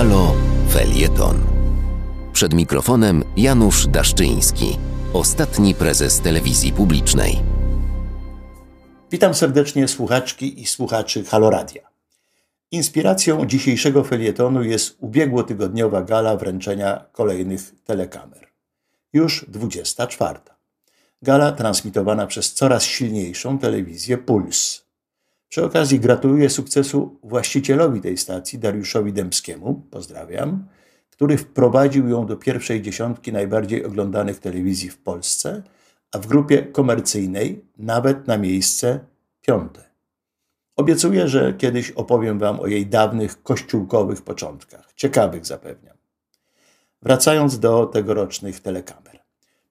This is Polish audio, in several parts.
Halo Felieton. Przed mikrofonem Janusz Daszczyński, ostatni prezes telewizji publicznej. Witam serdecznie słuchaczki i słuchaczy Haloradia. Inspiracją dzisiejszego felietonu jest ubiegłotygodniowa gala wręczenia kolejnych telekamer. Już 24. Gala transmitowana przez coraz silniejszą telewizję Puls. Przy okazji gratuluję sukcesu właścicielowi tej stacji, Dariuszowi Dębskiemu, pozdrawiam, który wprowadził ją do pierwszej dziesiątki najbardziej oglądanych telewizji w Polsce, a w grupie komercyjnej nawet na miejsce piąte. Obiecuję, że kiedyś opowiem Wam o jej dawnych kościółkowych początkach. Ciekawych zapewniam. Wracając do tegorocznych telekamer.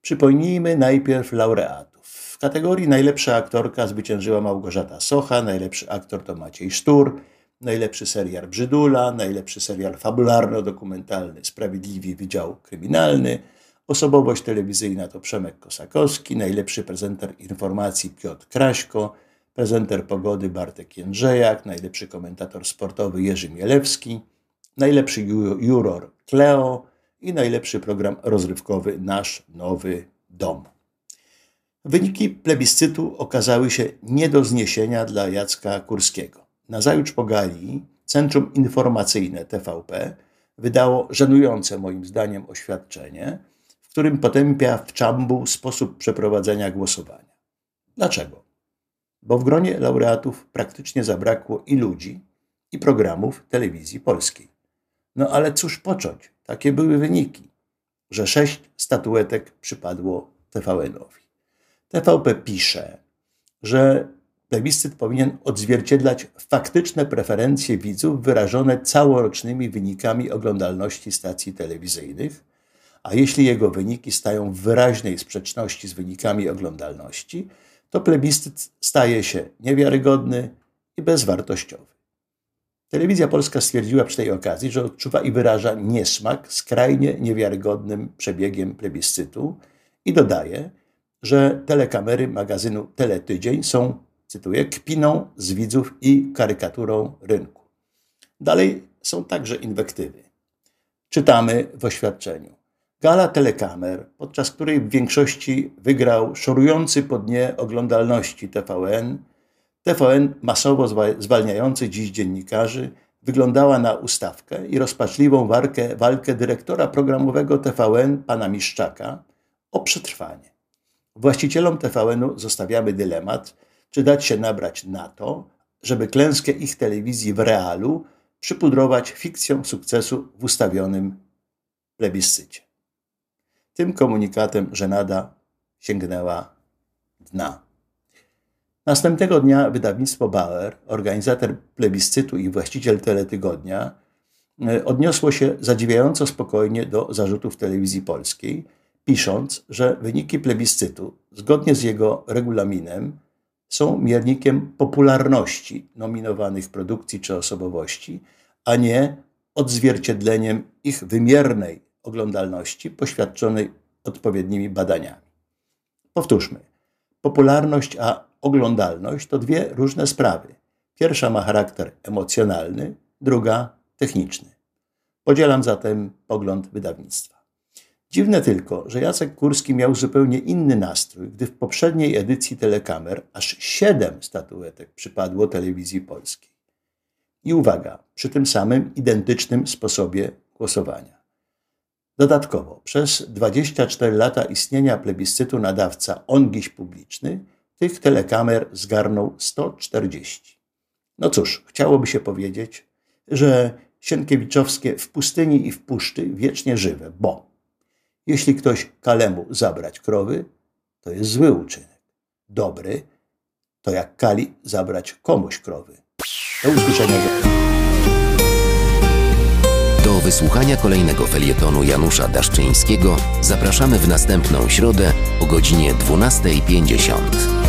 Przypomnijmy najpierw laureatów. Kategorii najlepsza aktorka zwyciężyła Małgorzata Socha, najlepszy aktor to Maciej Sztur, najlepszy serial Brzydula, najlepszy serial fabularno-dokumentalny Sprawiedliwi Wydział Kryminalny, osobowość telewizyjna to Przemek Kosakowski, najlepszy prezenter informacji Piotr Kraśko, prezenter pogody Bartek Jędrzejak, najlepszy komentator sportowy Jerzy Mielewski, najlepszy juror Kleo i najlepszy program rozrywkowy Nasz Nowy Dom. Wyniki plebiscytu okazały się nie do zniesienia dla Jacka Kurskiego. Nazajutrz po gali Centrum Informacyjne TVP wydało żenujące moim zdaniem oświadczenie, w którym potępia w czambu sposób przeprowadzenia głosowania. Dlaczego? Bo w gronie laureatów praktycznie zabrakło i ludzi, i programów telewizji polskiej. No ale cóż począć? Takie były wyniki, że sześć statuetek przypadło TVN-owi. TVP pisze, że plebiscyt powinien odzwierciedlać faktyczne preferencje widzów wyrażone całorocznymi wynikami oglądalności stacji telewizyjnych, a jeśli jego wyniki stają w wyraźnej sprzeczności z wynikami oglądalności, to plebiscyt staje się niewiarygodny i bezwartościowy. Telewizja Polska stwierdziła przy tej okazji, że odczuwa i wyraża niesmak z krajnie niewiarygodnym przebiegiem plebiscytu i dodaje, że telekamery magazynu Teletydzień są, cytuję, kpiną z widzów i karykaturą rynku. Dalej są także inwektywy. Czytamy w oświadczeniu. Gala telekamer, podczas której w większości wygrał szorujący po dnie oglądalności TVN, TVN masowo zwalniający dziś dziennikarzy, wyglądała na ustawkę i rozpaczliwą walkę, walkę dyrektora programowego TVN, pana Miszczaka, o przetrwanie. Właścicielom TVN-u zostawiamy dylemat, czy dać się nabrać na to, żeby klęskę ich telewizji w realu przypudrować fikcją sukcesu w ustawionym plebiscycie. Tym komunikatem żenada sięgnęła dna. Następnego dnia wydawnictwo Bauer, organizator plebiscytu i właściciel teletygodnia, e, odniosło się zadziwiająco spokojnie do zarzutów telewizji polskiej, pisząc, że wyniki plebiscytu, zgodnie z jego regulaminem, są miernikiem popularności nominowanych produkcji czy osobowości, a nie odzwierciedleniem ich wymiernej oglądalności poświadczonej odpowiednimi badaniami. Powtórzmy. Popularność a oglądalność to dwie różne sprawy. Pierwsza ma charakter emocjonalny, druga techniczny. Podzielam zatem pogląd wydawnictwa. Dziwne tylko, że Jacek Kurski miał zupełnie inny nastrój, gdy w poprzedniej edycji telekamer aż siedem statuetek przypadło telewizji polskiej. I uwaga, przy tym samym identycznym sposobie głosowania. Dodatkowo, przez 24 lata istnienia plebiscytu nadawca Ongiś Publiczny tych telekamer zgarnął 140. No cóż, chciałoby się powiedzieć, że Sienkiewiczowskie w pustyni i w puszczy wiecznie żywe, bo jeśli ktoś kalemu zabrać krowy, to jest zły uczynek. Dobry to jak kali zabrać komuś krowy. Do usłyszenia do wysłuchania kolejnego felietonu Janusza Daszczyńskiego zapraszamy w następną środę o godzinie 12.50.